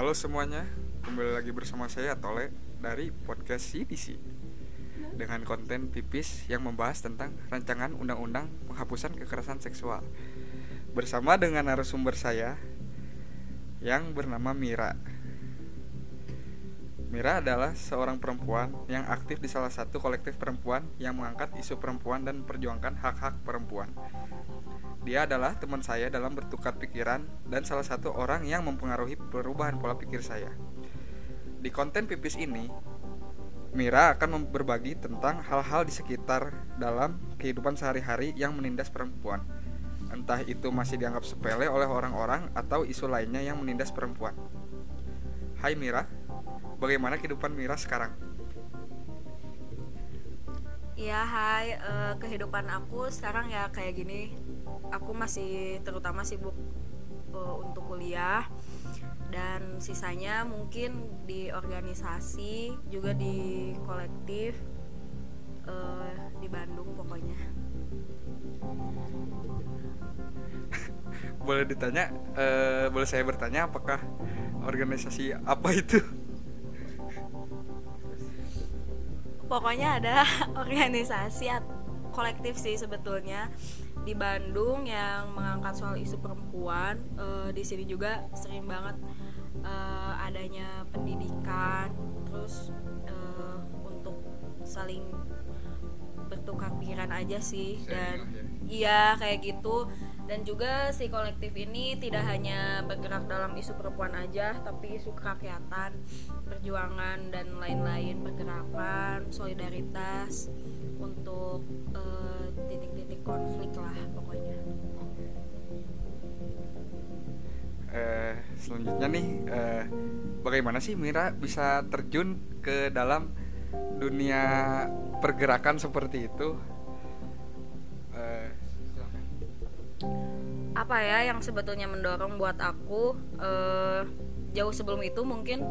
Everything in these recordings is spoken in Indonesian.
Halo semuanya, kembali lagi bersama saya Tole dari podcast CDC dengan konten pipis yang membahas tentang rancangan undang-undang penghapusan kekerasan seksual bersama dengan narasumber saya yang bernama Mira. Mira adalah seorang perempuan yang aktif di salah satu kolektif perempuan yang mengangkat isu perempuan dan memperjuangkan hak-hak perempuan. Dia adalah teman saya dalam bertukar pikiran dan salah satu orang yang mempengaruhi perubahan pola pikir saya. Di konten pipis ini, Mira akan berbagi tentang hal-hal di sekitar dalam kehidupan sehari-hari yang menindas perempuan. Entah itu masih dianggap sepele oleh orang-orang atau isu lainnya yang menindas perempuan. Hai Mira, bagaimana kehidupan Mira sekarang? Iya, hai. eh, kehidupan aku sekarang ya kayak gini. Aku masih terutama sibuk eh, untuk kuliah dan sisanya mungkin di organisasi, juga di kolektif eh, di Bandung pokoknya. Boleh ditanya, eh, boleh saya bertanya apakah organisasi apa itu? Pokoknya ada organisasi kolektif sih sebetulnya di Bandung yang mengangkat soal isu perempuan. Eh, di sini juga sering banget eh, adanya pendidikan, terus eh, untuk saling bertukar pikiran aja sih dan iya kayak gitu dan juga si kolektif ini tidak hanya bergerak dalam isu perempuan aja tapi isu kerakyatan perjuangan dan lain-lain pergerakan solidaritas untuk titik-titik konflik lah pokoknya. Eh, selanjutnya nih, eh, bagaimana sih Mira bisa terjun ke dalam dunia pergerakan seperti itu? Eh, apa ya yang sebetulnya mendorong buat aku eh, jauh sebelum itu mungkin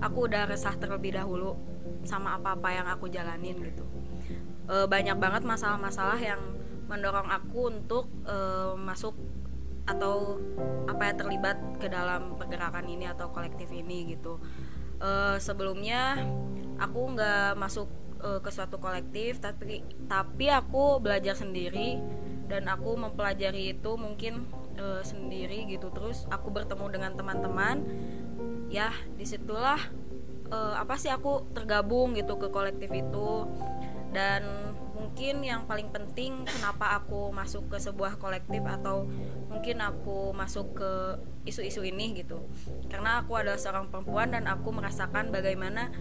aku udah resah terlebih dahulu sama apa-apa yang aku jalanin gitu. Eh, banyak banget masalah-masalah yang mendorong aku untuk eh, masuk atau apa ya terlibat ke dalam pergerakan ini atau kolektif ini gitu. Eh, sebelumnya aku nggak masuk eh, ke suatu kolektif tapi tapi aku belajar sendiri dan aku mempelajari itu mungkin eh, sendiri gitu. Terus aku bertemu dengan teman-teman ya di situlah eh, apa sih aku tergabung gitu ke kolektif itu. Dan mungkin yang paling penting kenapa aku masuk ke sebuah kolektif atau mungkin aku masuk ke isu-isu ini gitu. Karena aku adalah seorang perempuan dan aku merasakan bagaimana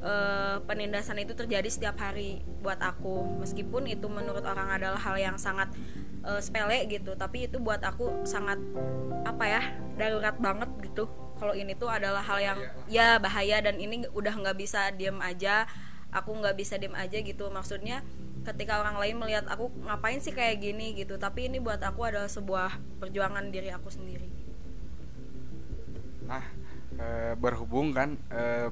eh, penindasan itu terjadi setiap hari buat aku. Meskipun itu menurut orang adalah hal yang sangat eh, sepele gitu tapi itu buat aku sangat apa ya darurat banget gitu. Kalau ini tuh adalah hal yang ya bahaya dan ini udah nggak bisa diem aja aku nggak bisa diem aja gitu. Maksudnya ketika orang lain melihat aku ngapain sih kayak gini? gitu. Tapi ini buat aku adalah sebuah perjuangan diri aku sendiri. Nah, eh, berhubung kan eh,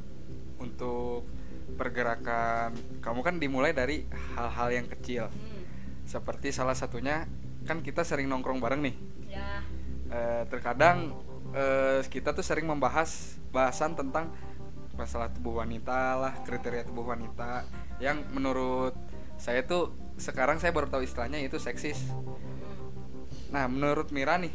untuk pergerakan kamu kan dimulai dari hal-hal yang kecil. Hmm, Seperti salah satunya kan kita sering nongkrong bareng nih. ya. Eh, terkadang eh, kita tuh sering membahas bahasan tentang masalah tubuh wanita lah, kriteria tubuh wanita yang menurut saya tuh sekarang saya baru tahu istilahnya itu seksis. Nah, menurut Mira nih,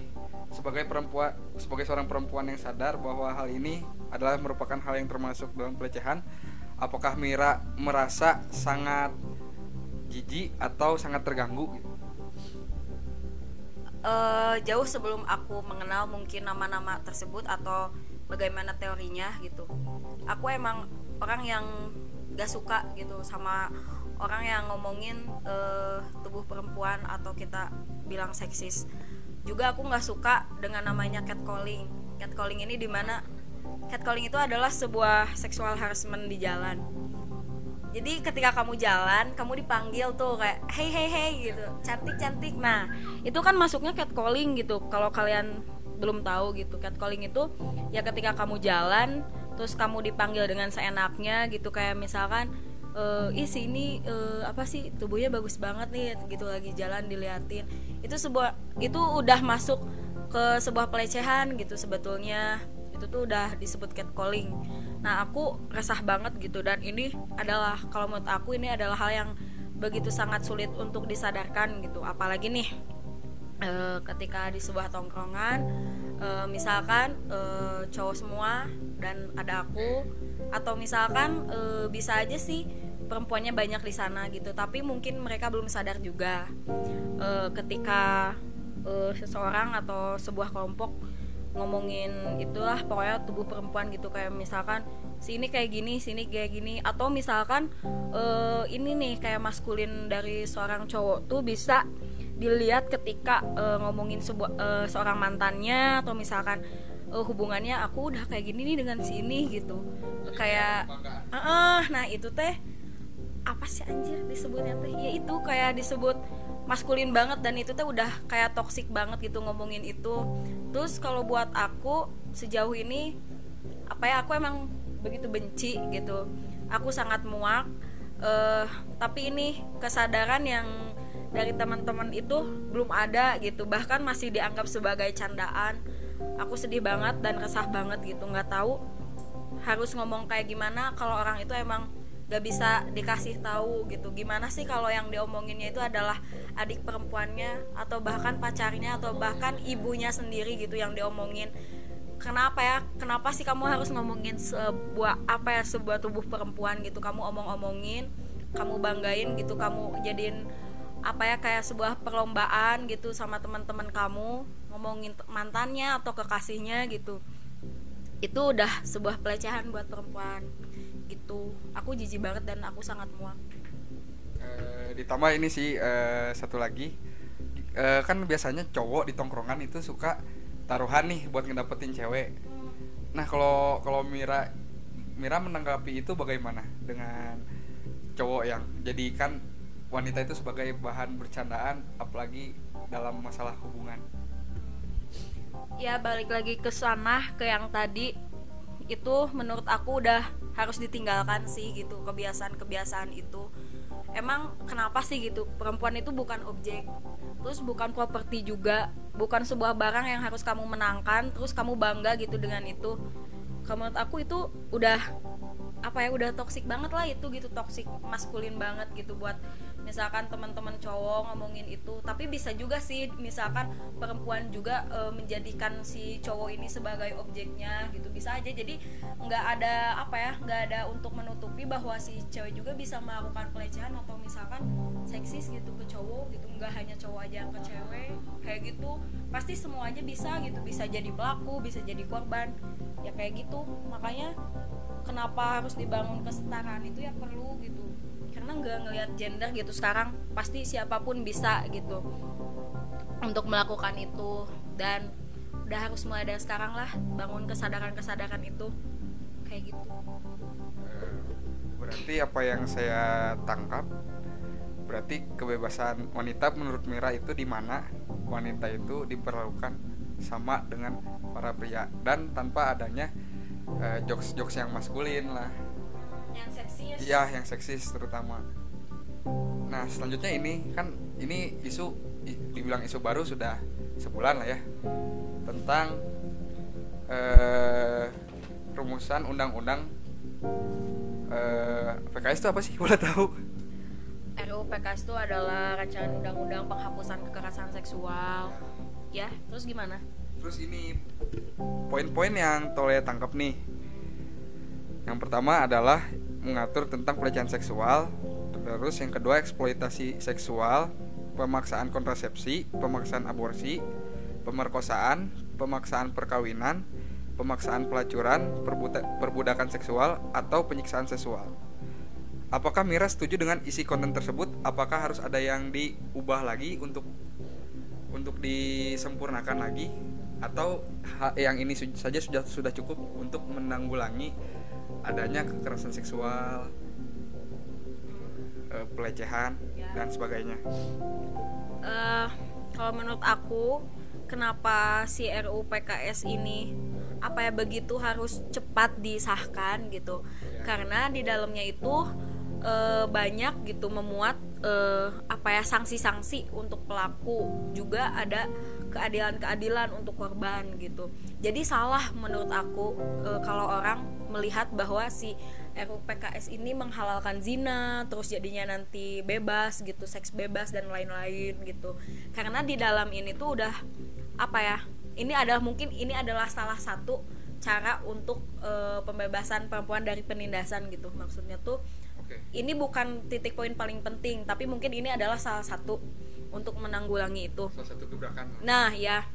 sebagai perempuan, sebagai seorang perempuan yang sadar bahwa hal ini adalah merupakan hal yang termasuk dalam pelecehan, apakah Mira merasa sangat jijik atau sangat terganggu? Eh, jauh sebelum aku mengenal mungkin nama-nama tersebut atau bagaimana teorinya gitu aku emang orang yang gak suka gitu sama orang yang ngomongin eh, tubuh perempuan atau kita bilang seksis. Juga aku nggak suka dengan namanya catcalling. Catcalling ini di mana catcalling itu adalah sebuah seksual harassment di jalan. Jadi ketika kamu jalan kamu dipanggil tuh kayak hey hey hey gitu. Cantik cantik nah itu kan masuknya catcalling gitu. Kalau kalian belum tahu gitu catcalling itu ya ketika kamu jalan terus kamu dipanggil dengan seenaknya gitu. Kayak misalkan eh ih sini eh, apa sih tubuhnya bagus banget nih gitu lagi jalan diliatin. Itu sebuah itu udah masuk ke sebuah pelecehan gitu sebetulnya. Itu tuh udah disebut catcalling. Nah aku resah banget gitu dan ini adalah kalau menurut aku ini adalah hal yang begitu sangat sulit untuk disadarkan gitu. Apalagi nih e, ketika di sebuah tongkrongan e, misalkan e, cowok semua dan ada aku atau misalkan e, bisa aja sih perempuannya banyak di sana gitu tapi mungkin mereka belum sadar juga e, ketika e, seseorang atau sebuah kelompok ngomongin itulah pokoknya tubuh perempuan gitu kayak misalkan sini kayak gini sini kayak gini atau misalkan uh, ini nih kayak maskulin dari seorang cowok tuh bisa dilihat ketika uh, ngomongin sebuah uh, seorang mantannya atau misalkan uh, hubungannya aku udah kayak gini nih dengan sini gitu. Kayak uh, uh, nah itu teh apa sih anjir disebutnya teh? Ya itu kayak disebut maskulin banget dan itu tuh udah kayak toksik banget gitu ngomongin itu. Terus kalau buat aku sejauh ini apa ya aku emang begitu benci gitu. Aku sangat muak uh, tapi ini kesadaran yang dari teman-teman itu belum ada gitu. Bahkan masih dianggap sebagai candaan aku sedih banget dan resah banget gitu nggak tahu harus ngomong kayak gimana kalau orang itu emang gak bisa dikasih tahu gitu. Gimana sih kalau yang diomonginnya itu adalah adik perempuannya atau bahkan pacarnya atau bahkan ibunya sendiri gitu yang diomongin? Kenapa ya? Kenapa sih kamu harus ngomongin sebuah apa ya sebuah tubuh perempuan gitu? Kamu omong-omongin kamu banggain gitu kamu jadiin apa ya kayak sebuah perlombaan gitu sama teman-teman kamu ngomongin mantannya atau kekasihnya gitu. Itu udah sebuah pelecehan buat perempuan gitu. Aku jijik banget dan aku sangat muak. E, ditambah ini sih e, satu lagi. E, kan biasanya cowok di tongkrongan itu suka taruhan nih buat ngedapetin cewek. Nah kalau kalau Mira Mira menanggapi itu bagaimana dengan cowok yang jadikan wanita itu sebagai bahan bercandaan apalagi dalam masalah hubungan ya balik lagi ke sana ke yang tadi. Itu menurut aku udah harus ditinggalkan sih gitu. Kebiasaan-kebiasaan itu. Emang kenapa sih gitu? Perempuan itu bukan objek. Terus bukan properti juga. Bukan sebuah barang yang harus kamu menangkan terus kamu bangga gitu dengan itu. Menurut aku itu udah apa ya udah toksik banget lah itu gitu. Toksik maskulin banget gitu. Buat misalkan teman-teman cowok ngomongin itu tapi bisa juga sih misalkan perempuan juga e, menjadikan si cowok ini sebagai objeknya gitu bisa aja. Jadi nggak ada apa ya nggak ada untuk menutupi bahwa si cewek juga bisa melakukan pelecehan atau misalkan seksis gitu ke cowok gitu. Nggak hanya cowok aja yang ke cewek kayak gitu. Pasti semuanya bisa gitu bisa jadi pelaku bisa jadi korban ya kayak gitu. Makanya kenapa harus dibangun kesetaraan itu ya perlu gitu karena nggak ngelihat gender gitu? Sekarang pasti siapa pun bisa gitu untuk melakukan itu. Dan udah harus mulai dari sekarang lah bangun kesadaran-kesadaran itu. Kayak gitu. Berarti apa yang saya tangkap berarti kebebasan wanita menurut Mira itu di mana wanita itu diperlakukan sama dengan para pria. Dan tanpa adanya uh, jokes-jokes yang maskulin lah. Yang seksis. Iya yang seksis terutama. Nah selanjutnya ini kan ini isu dibilang isu baru sudah sebulan lah ya tentang uh, rumusan undang-undang eh, PKS itu apa sih? Boleh tahu. RUU PKS itu adalah rancangan undang-undang penghapusan kekerasan seksual. Ya terus gimana? Terus ini poin-poin yang toleh tangkap nih. Yang pertama adalah mengatur tentang pelecehan seksual, terus yang kedua eksploitasi seksual, pemaksaan kontrasepsi, pemaksaan aborsi, pemerkosaan, pemaksaan perkawinan, pemaksaan pelacuran, perbudakan seksual atau penyiksaan seksual. Apakah Mira setuju dengan isi konten tersebut? Apakah harus ada yang diubah lagi untuk untuk disempurnakan lagi atau yang ini saja sudah sudah cukup untuk menanggulangi adanya kekerasan seksual uh, pelecehan ya. dan sebagainya uh, kalau menurut aku kenapa si RUU PKS ini apa ya begitu harus cepat disahkan gitu ya. karena di dalamnya itu uh, banyak gitu memuat eh, apa ya sanksi-sanksi untuk pelaku juga ada keadilan-keadilan untuk korban gitu jadi salah menurut aku eh, kalau orang melihat bahwa si RUU PKS ini menghalalkan zina terus jadinya nanti bebas gitu seks bebas dan lain-lain gitu karena di dalam ini tuh udah apa ya ini adalah mungkin ini adalah salah satu cara untuk uh, pembebasan perempuan dari penindasan gitu maksudnya tuh Oke. ini bukan titik poin paling penting tapi mungkin ini adalah salah satu untuk menanggulangi itu Salah satu gebrakan. Nah ya,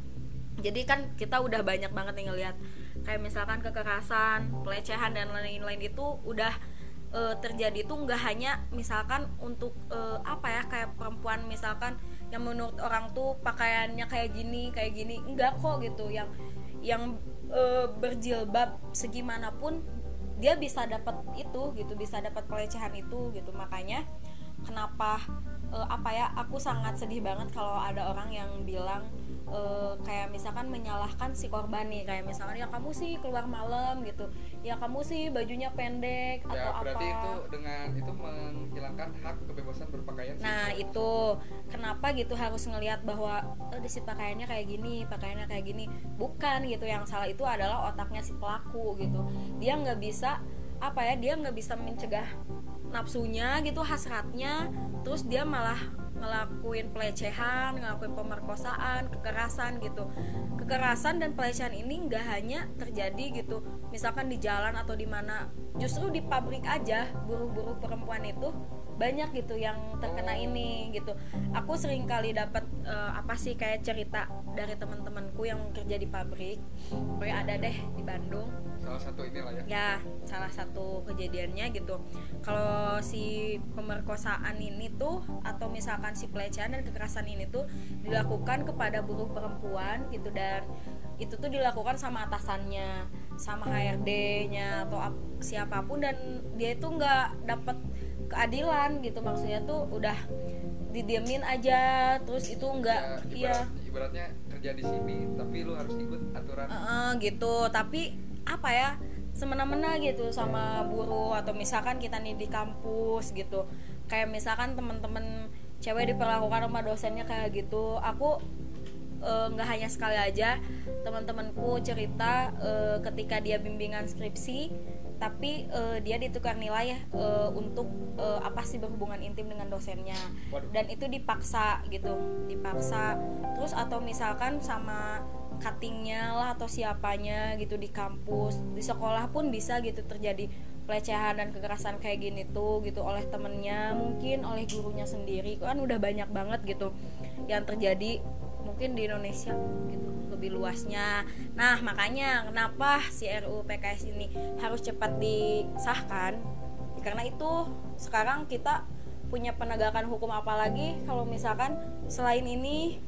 jadi kan kita udah banyak banget nih ngelihat kayak misalkan kekerasan, pelecehan dan lain-lain itu udah eh, terjadi itu nggak hanya misalkan untuk eh, apa ya kayak perempuan misalkan yang menurut orang tuh pakaiannya kayak gini kayak gini enggak kok gitu. Yang yang eh, berjilbab segimanapun dia bisa dapat itu gitu bisa dapat pelecehan itu gitu. Makanya kenapa eh, apa ya aku sangat sedih banget kalau ada orang yang bilang eh, kayak misalkan menyalahkan si korban nih kayak misalkan ya kamu sih keluar malam gitu ya kamu sih bajunya pendek atau Ya, apa berarti itu dengan itu menghilangkan hak kebebasan berpakaian. Nah perempuan. itu kenapa gitu harus ngelihat bahwa oh, si pakaiannya kayak gini, pakaiannya kayak gini, bukan gitu yang salah itu adalah otaknya si pelaku gitu. Dia nggak bisa apa ya, dia nggak bisa mencegah nafsunya gitu hasratnya, terus dia malah ngelakuin pelecehan, ngelakuin pemerkosaan, kekerasan gitu. Kekerasan dan pelecehan ini nggak hanya terjadi gitu, misalkan di jalan atau di mana, justru di pabrik aja buruh-buruh perempuan itu banyak gitu yang terkena ini gitu. Aku sering kali dapat eh, apa sih kayak cerita dari teman-temanku yang kerja di pabrik, pokoknya ada deh di Bandung salah satu inilah ya. ya salah satu kejadiannya gitu kalau si pemerkosaan ini tuh atau misalkan si pelecehan dan kekerasan ini tuh dilakukan kepada buruh perempuan gitu dan itu tuh dilakukan sama atasannya sama HRD-nya atau ap- siapa pun dan dia itu nggak dapat keadilan gitu maksudnya tuh udah didiemin aja terus itu nggak Ya, iya ibarat- ibaratnya kerja di sini tapi lu harus ikut aturan. Heeh, gitu tapi apa ya semena-mena gitu sama buruh atau misalkan kita nih di kampus gitu. Kayak misalkan teman-teman cewek diperlakukan sama dosennya kayak gitu aku eh, nggak hanya sekali aja teman-temanku cerita eh, ketika dia bimbingan skripsi tapi eh, dia ditukar nilai ya eh, untuk eh, apa sih berhubungan intim dengan dosennya. Dan itu dipaksa gitu dipaksa. Terus atau misalkan sama cuttingnya lah atau siapanya gitu di kampus di sekolah pun bisa gitu terjadi pelecehan dan kekerasan kayak gini tuh gitu oleh temennya mungkin oleh gurunya sendiri. Kan udah banyak banget gitu yang terjadi mungkin di Indonesia gitu lebih luasnya. Nah makanya kenapa si RUU PKS ini harus cepat disahkan? Karena itu sekarang kita punya penegakan hukum apalagi kalau misalkan selain ini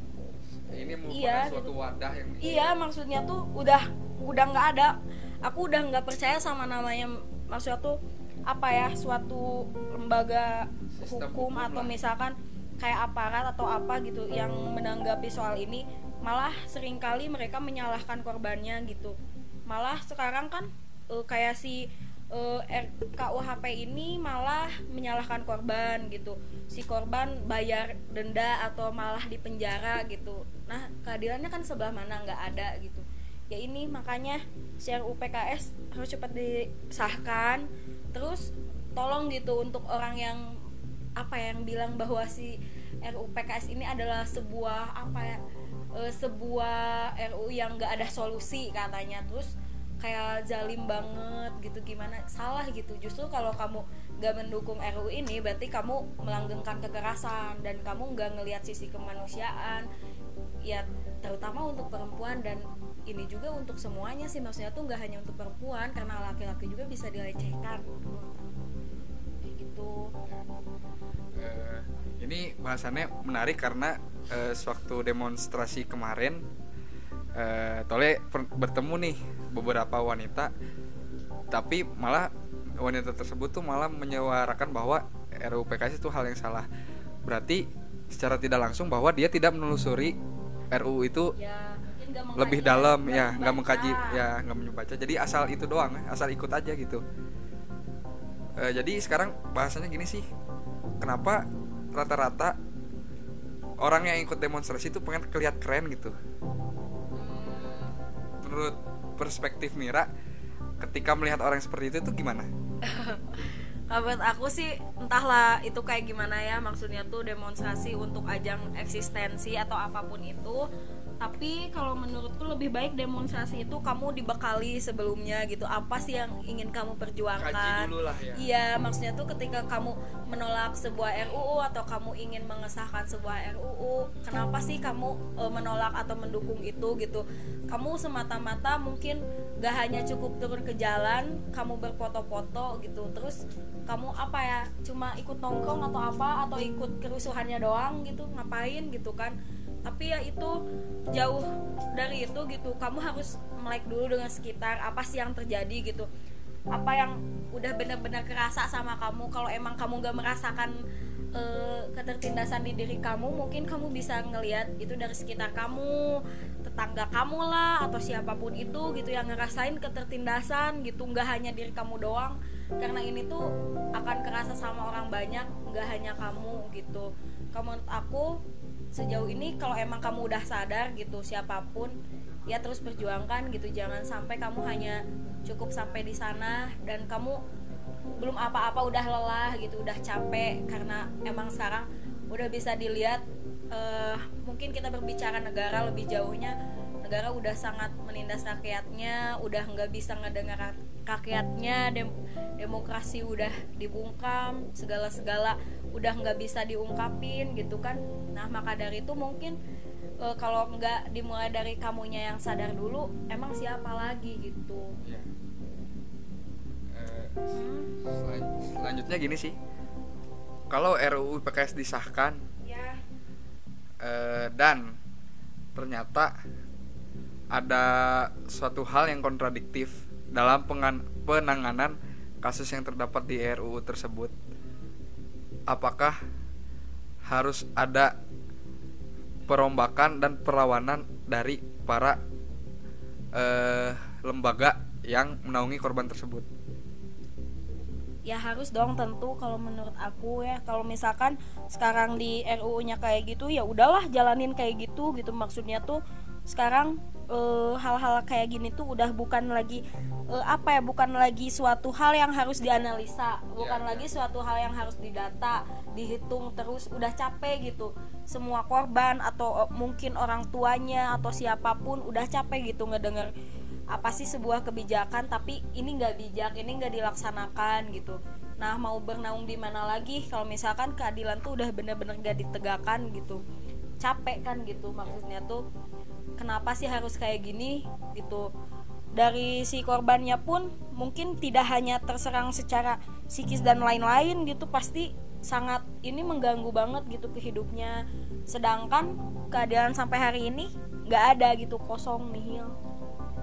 Ini merupakan Iya, suatu wadah yang iya maksudnya tuh udah udah nggak ada. Aku udah nggak percaya sama namanya maksudnya tuh apa ya suatu lembaga Sistem hukum hukum atau lah. misalkan kayak aparat atau apa gitu yang menanggapi soal ini malah sering kali mereka menyalahkan korbannya gitu. Malah sekarang kan eh, kayak si eh, RKUHP ini malah menyalahkan korban gitu. Si korban bayar denda atau malah dipenjara gitu. Nah keadilannya kan sebelah mana nggak ada gitu. Ya ini makanya si PKS harus cepat disahkan. Terus tolong gitu untuk orang yang apa yang bilang bahwa si RUU PKS ini adalah sebuah apa ya eh, sebuah RUU yang nggak ada solusi katanya. Terus kayak zalim banget gitu gimana salah gitu. Justru kalau kamu nggak mendukung RUU ini berarti kamu melanggengkan kekerasan dan kamu nggak ngelihat sisi kemanusiaan. Ya terutama untuk perempuan dan ini juga untuk semuanya sih. Maksudnya tuh nggak hanya untuk perempuan karena laki-laki juga bisa dilecehkan. Gitu. Eh, ini bahasannya menarik karena eh, sewaktu demonstrasi kemarin eh, Tole bertemu nih beberapa wanita tapi malah wanita tersebut tuh malah menyuarakan bahwa RUU PKS itu hal yang salah. Berarti secara tidak langsung bahwa dia tidak menelusuri RUU itu ya mengkaji, lebih dalam ya nggak mengkaji ya nggak membaca jadi asal itu doang asal ikut aja gitu. Eh, jadi sekarang bahasanya gini sih kenapa rata-rata orang yang ikut demonstrasi itu pengen kelihatan keren gitu menurut perspektif Mira ketika melihat orang seperti itu itu gimana? Kalau menurut aku sih entahlah itu kayak gimana ya maksudnya tuh demonstrasi untuk ajang eksistensi atau apa pun itu tapi kalau menurutku lebih baik demonstrasi itu kamu dibekali sebelumnya gitu. Apa sih yang ingin kamu perjuangkan? Kaji dulu lah ya. iya maksudnya tuh ketika kamu menolak sebuah RUU atau kamu ingin mengesahkan sebuah RUU kenapa sih kamu eh, menolak atau mendukung itu gitu? Kamu semata-mata mungkin gak hanya cukup turun ke jalan kamu berfoto-foto gitu. Terus kamu apa ya cuma ikut nongkrong atau apa atau ikut kerusuhannya doang gitu? Ngapain gitu kan tapi ya itu jauh dari itu gitu. Kamu harus melek dulu dengan sekitar apa sih yang terjadi gitu. Apa yang udah benar-benar kerasa sama kamu. Kalau emang kamu gak merasakan eh, ketertindasan di diri kamu mungkin kamu bisa ngelihat itu dari sekitar kamu tetangga kamu lah atau siapa pun itu gitu yang ngerasain ketertindasan gitu. Nggak hanya diri kamu doang. Karena ini tuh akan kerasa sama orang banyak nggak hanya kamu gitu. Kamu menurut aku sejauh ini kalau emang kamu udah sadar gitu siapa pun ya terus perjuangkan gitu. Jangan sampai kamu hanya cukup sampai di sana dan kamu belum apa-apa udah lelah gitu udah capek. Karena emang sekarang udah bisa dilihat eh, mungkin kita berbicara negara lebih jauhnya negara udah sangat menindas rakyatnya udah nggak bisa ngedengar rakyatnya dem- demokrasi udah dibungkam segala-segala udah nggak bisa diungkapin gitu kan. Nah maka dari itu mungkin e, kalau nggak dimulai dari kamunya yang sadar dulu emang siapa lagi gitu. Eh, selan- selanjutnya gini sih. Kalau RUU PKS disahkan ya eh, dan ternyata ada suatu hal yang kontradiktif dalam penanganan kasus yang terdapat di RUU tersebut. Apakah harus ada perombakan dan perlawanan dari para eh, lembaga yang menaungi korban tersebut? ya harus dong tentu kalau menurut aku ya kalau misalkan sekarang di RUU-nya kayak gitu ya udahlah jalanin kayak gitu gitu maksudnya tuh sekarang eh, hal-hal kayak gini tuh udah bukan lagi eh, apa ya bukan lagi suatu hal yang harus dianalisa bukan Ya, ya. lagi suatu hal yang harus didata dihitung terus udah capek gitu. Semua korban atau eh, mungkin orang tuanya atau siapa pun udah capek gitu ngedenger apa sih sebuah kebijakan tapi ini nggak bijak ini nggak dilaksanakan gitu. Nah mau bernaung di mana lagi? Kalau misalkan keadilan tuh udah bener-bener gak ditegakkan gitu. Capek kan gitu maksudnya tuh kenapa sih harus kayak gini gitu. Dari si korbannya pun mungkin tidak hanya terserang secara psikis dan lain-lain gitu pasti sangat ini mengganggu banget gitu ke hidupnya sedangkan keadaan sampai hari ini nggak ada gitu kosong nihil.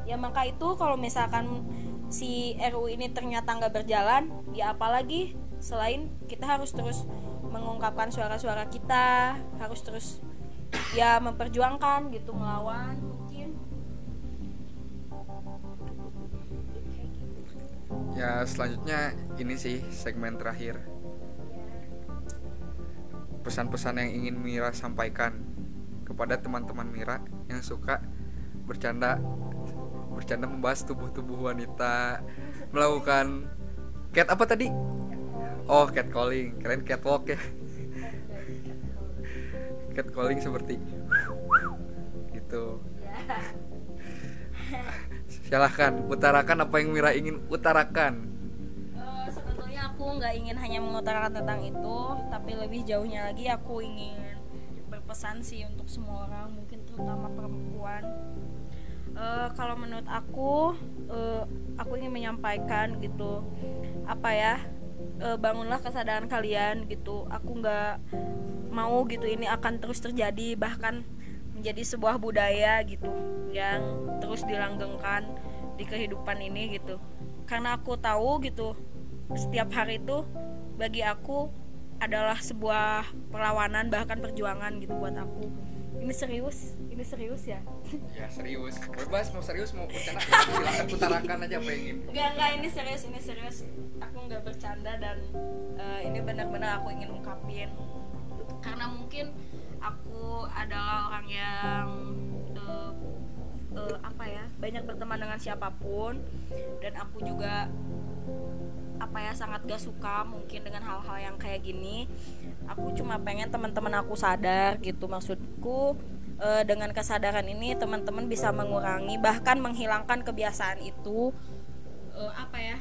Ya maka itu kalau misalkan si RU ini ternyata nggak berjalan ya apalagi selain kita harus terus mengungkapkan suara-suara kita harus terus ya memperjuangkan gitu melawan mungkin. Ya selanjutnya ini sih segmen terakhir. Pesan-pesan yang ingin Mira sampaikan Kepada teman-teman Mira yang suka bercanda Bercanda membahas tubuh-tubuh wanita Melakukan Cat apa tadi? Oh catcalling Keren catwalk ya Catcalling seperti Gitu. Silahkan utarakan apa yang Mira ingin utarakan. Eh, sebetulnya aku nggak ingin hanya mengutarakan tentang itu tapi lebih jauhnya lagi aku ingin berpesan sih untuk semua orang mungkin terutama perempuan. Eh, kalau menurut aku eh, aku ingin menyampaikan gitu apa ya eh, bangunlah kesadaran kalian gitu. Aku nggak mau gitu ini akan terus terjadi bahkan menjadi sebuah budaya gitu yang terus dilanggengkan di kehidupan ini gitu. Karena aku tahu gitu setiap hari itu bagi aku adalah sebuah perlawanan bahkan perjuangan gitu buat aku. Ini serius ini serius ya? Ya serius. Bebas mau serius mau bercanda Silahkan utarakan aja apa yang ingin. Enggak, enggak, ini serius, ini serius. Aku nggak bercanda dan eh, ini benar-benar aku ingin ungkapin. Karena mungkin aku adalah orang yang uh, uh, apa ya banyak berteman dengan siapa pun. Dan aku juga apa ya sangat gak suka mungkin dengan hal-hal yang kayak gini. Aku cuma pengen teman-teman aku sadar gitu. Maksudku uh, dengan kesadaran ini teman-teman bisa mengurangi bahkan menghilangkan kebiasaan itu. Uh, apa ya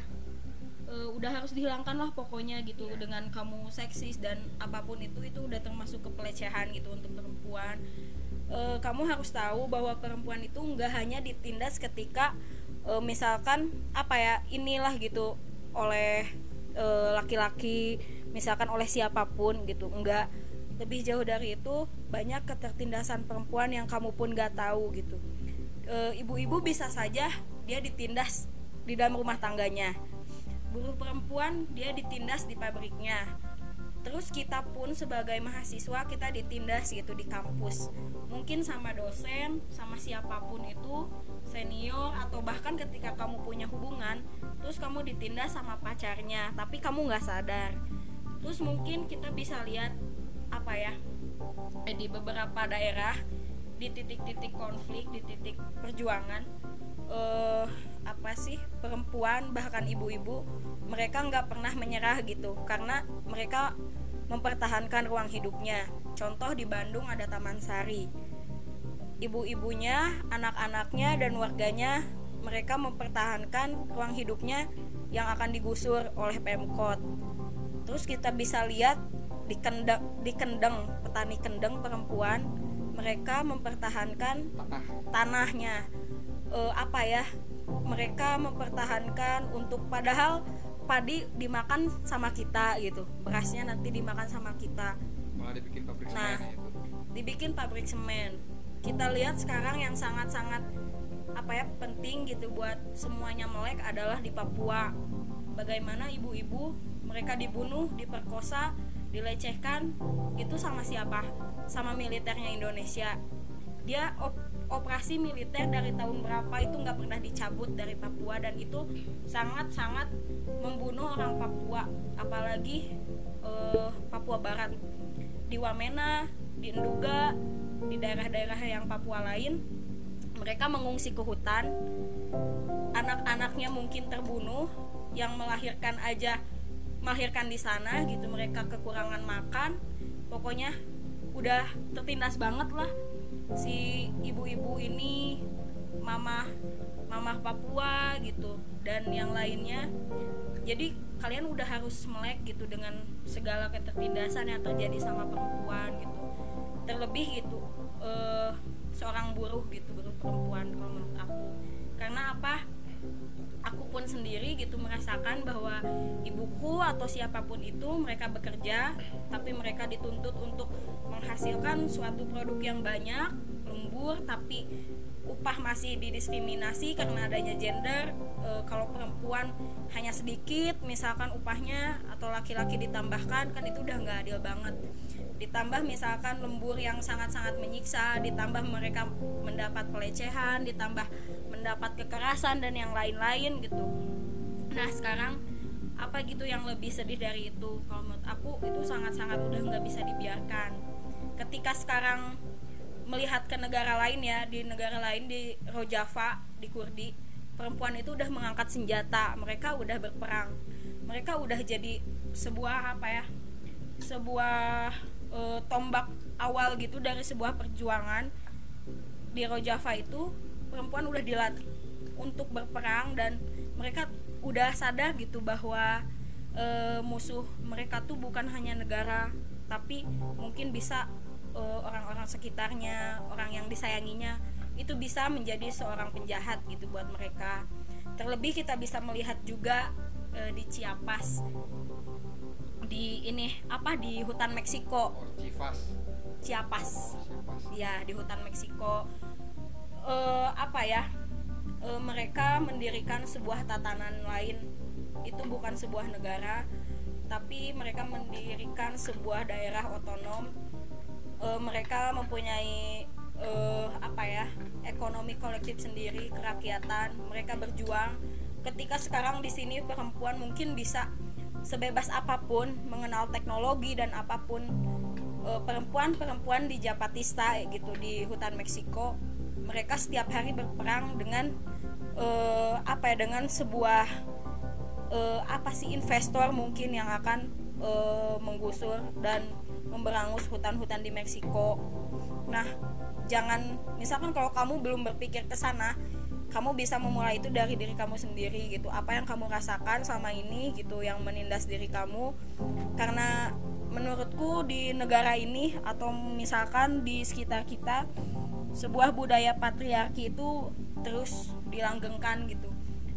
udah harus dihilangkan lah pokoknya gitu yeah. dengan kamu seksis dan apa pun itu itu udah termasuk kepelecehan gitu untuk perempuan. Uh, kamu harus tahu bahwa perempuan itu nggak hanya ditindas ketika uh, misalkan apa ya inilah gitu oleh laki-laki uh, misalkan oleh siapa pun gitu enggak lebih jauh dari itu banyak ketertindasan perempuan yang kamu pun nggak tahu gitu. Ibu-ibu bisa saja dia ditindas di dalam rumah tangganya buruh perempuan dia ditindas di pabriknya. Terus kita pun sebagai mahasiswa kita ditindas gitu di kampus. Mungkin sama dosen sama siapa pun itu senior atau bahkan ketika kamu punya hubungan terus kamu ditindas sama pacarnya tapi kamu nggak sadar. Terus mungkin kita bisa lihat apa ya eh, di beberapa daerah di titik-titik konflik di titik perjuangan uh, apa sih perempuan bahkan ibu-ibu mereka nggak pernah menyerah gitu. Karena mereka mempertahankan ruang hidupnya. Contoh di Bandung ada Taman Sari. Ibu-ibunya anak-anaknya dan warganya mereka mempertahankan ruang hidupnya yang akan digusur oleh Pemkot. Terus kita bisa lihat di kendeng di kendeng petani kendeng perempuan mereka mempertahankan tanahnya uh, apa ya mereka mempertahankan untuk padahal padi dimakan sama kita gitu. Berasnya nanti dimakan sama kita. Malah dibikin pabrik nah, semen itu dibikin pabrik semen. Kita lihat sekarang yang sangat-sangat apa ya penting gitu buat semuanya melek adalah di Papua. Bagaimana ibu-ibu mereka dibunuh diperkosa dilecehkan itu sama siapa? Sama militernya Indonesia. Dia op operasi militer dari tahun berapa itu nggak pernah dicabut dari Papua dan itu sangat-sangat membunuh orang Papua apalagi uh, Papua Barat. Di Wamena di Nduga di daerah-daerah yang Papua lain mereka mengungsi ke hutan. Anak-anaknya mungkin terbunuh yang melahirkan aja melahirkan di sana gitu mereka kekurangan makan. Pokoknya udah tertindas banget lah si ibu-ibu ini mama mama Papua gitu dan yang lainnya. Jadi kalian udah harus melek gitu dengan segala ketertindasan yang terjadi sama perempuan gitu. Terlebih gitu uh, seorang buruh gitu buruh perempuan kalau menurut aku. Karena apa pun sendiri gitu merasakan bahwa ibuku atau siapa pun itu mereka bekerja tapi mereka dituntut untuk menghasilkan suatu produk yang banyak lembur tapi upah masih didiskriminasi karena adanya gender. E, kalau perempuan hanya sedikit misalkan upahnya atau laki-laki ditambahkan kan itu udah nggak adil banget. Ditambah misalkan lembur yang sangat-sangat menyiksa ditambah mereka mendapat pelecehan ditambah mendapat kekerasan dan yang lain-lain gitu. Nah sekarang apa gitu yang lebih sedih dari itu? Kalau menurut aku itu sangat-sangat udah nggak bisa dibiarkan. Ketika sekarang melihat ke negara lain ya di negara lain di Rojava di Kurdi perempuan itu udah mengangkat senjata mereka udah berperang. Mereka udah jadi sebuah apa ya sebuah e, tombak awal gitu dari sebuah perjuangan di Rojava itu perempuan udah dilatih untuk berperang dan mereka udah sadar gitu bahwa e, musuh mereka tuh bukan hanya negara tapi mungkin bisa orang orang-orang sekitarnya orang yang disayanginya itu bisa menjadi seorang penjahat gitu buat mereka. Terlebih kita bisa melihat juga e, di Chiapas di ini apa di hutan Meksiko. Chiapas. Ya di hutan Meksiko uh, apa ya uh, mereka mendirikan sebuah tatanan lain. Itu bukan sebuah negara tapi mereka mendirikan sebuah daerah otonom. Uh, mereka mempunyai uh, apa ya ekonomi kolektif sendiri kerakyatan. Mereka berjuang. Ketika sekarang di sini perempuan mungkin bisa sebebas apa pun mengenal teknologi dan apa pun perempuan-perempuan di Japatista gitu di hutan Meksiko mereka setiap hari berperang dengan uh, apa ya dengan sebuah uh, apa sih investor mungkin yang akan uh, menggusur dan memberangus hutan-hutan di Meksiko. Nah, jangan misalkan kalau kamu belum berpikir ke sana, kamu bisa memulai itu dari diri kamu sendiri gitu. Apa yang kamu rasakan selama ini gitu yang menindas diri kamu karena menurutku di negara ini atau misalkan di sekitar kita sebuah budaya patriarki itu terus dilanggengkan gitu.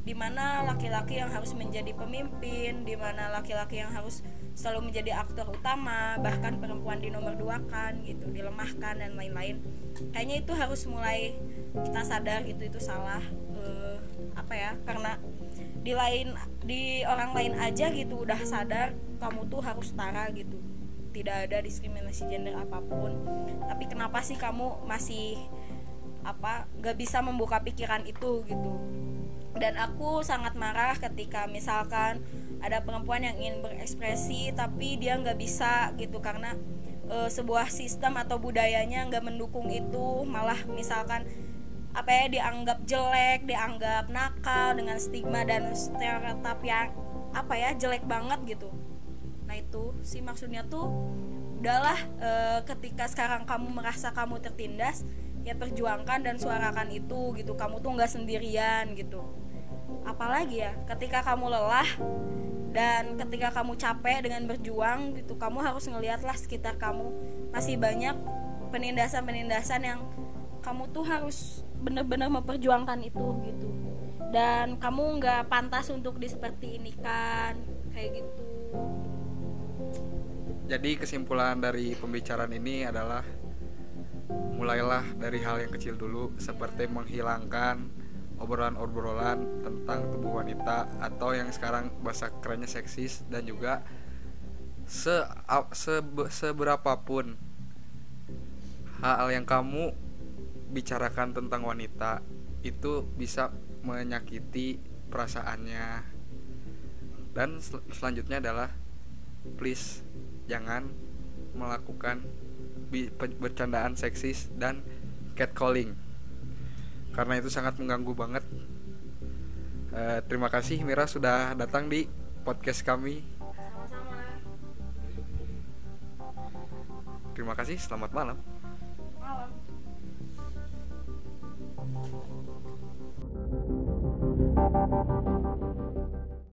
Di mana laki-laki yang harus menjadi pemimpin di mana laki-laki yang harus selalu menjadi aktor utama bahkan perempuan di nomor dua kan gitu dilemahkan dan lain-lain. Kayaknya itu harus mulai kita sadar gitu itu salah. Uh, apa ya karena di lain di orang lain aja gitu udah sadar kamu tuh harus setara gitu tidak ada diskriminasi gender apa pun. Tapi kenapa sih kamu masih apa gak bisa membuka pikiran itu gitu? Dan aku sangat marah ketika misalkan ada perempuan yang ingin berekspresi tapi dia nggak bisa gitu. Karena e, sebuah sistem atau budayanya nggak mendukung itu. Malah misalkan apa ya dianggap jelek dianggap nakal dengan stigma dan stereotip yang apa ya jelek banget gitu itu sih maksudnya tuh udahlah e, ketika sekarang kamu merasa kamu tertindas ya perjuangkan dan suarakan itu gitu. Kamu tuh nggak sendirian gitu. Apalagi ya ketika kamu lelah dan ketika kamu capek dengan berjuang gitu kamu harus ngelihatlah sekitar kamu. Masih banyak penindasan-penindasan yang kamu tuh harus bener-bener memperjuangkan itu gitu. Dan kamu nggak pantas untuk di seperti ini kan kayak gitu jadi kesimpulan dari pembicaraan ini adalah mulailah dari hal yang kecil dulu seperti menghilangkan obrolan-obrolan tentang tubuh wanita atau yang sekarang bahasa kerennya seksis dan juga se, se seberapapun hal yang kamu bicarakan tentang wanita itu bisa menyakiti perasaannya. Dan sel selanjutnya adalah please jangan melakukan bercandaan seksis dan catcalling. Karena itu sangat mengganggu banget. Uh, terima kasih Mira sudah datang di podcast kami. Terima kasih selamat malam. Malam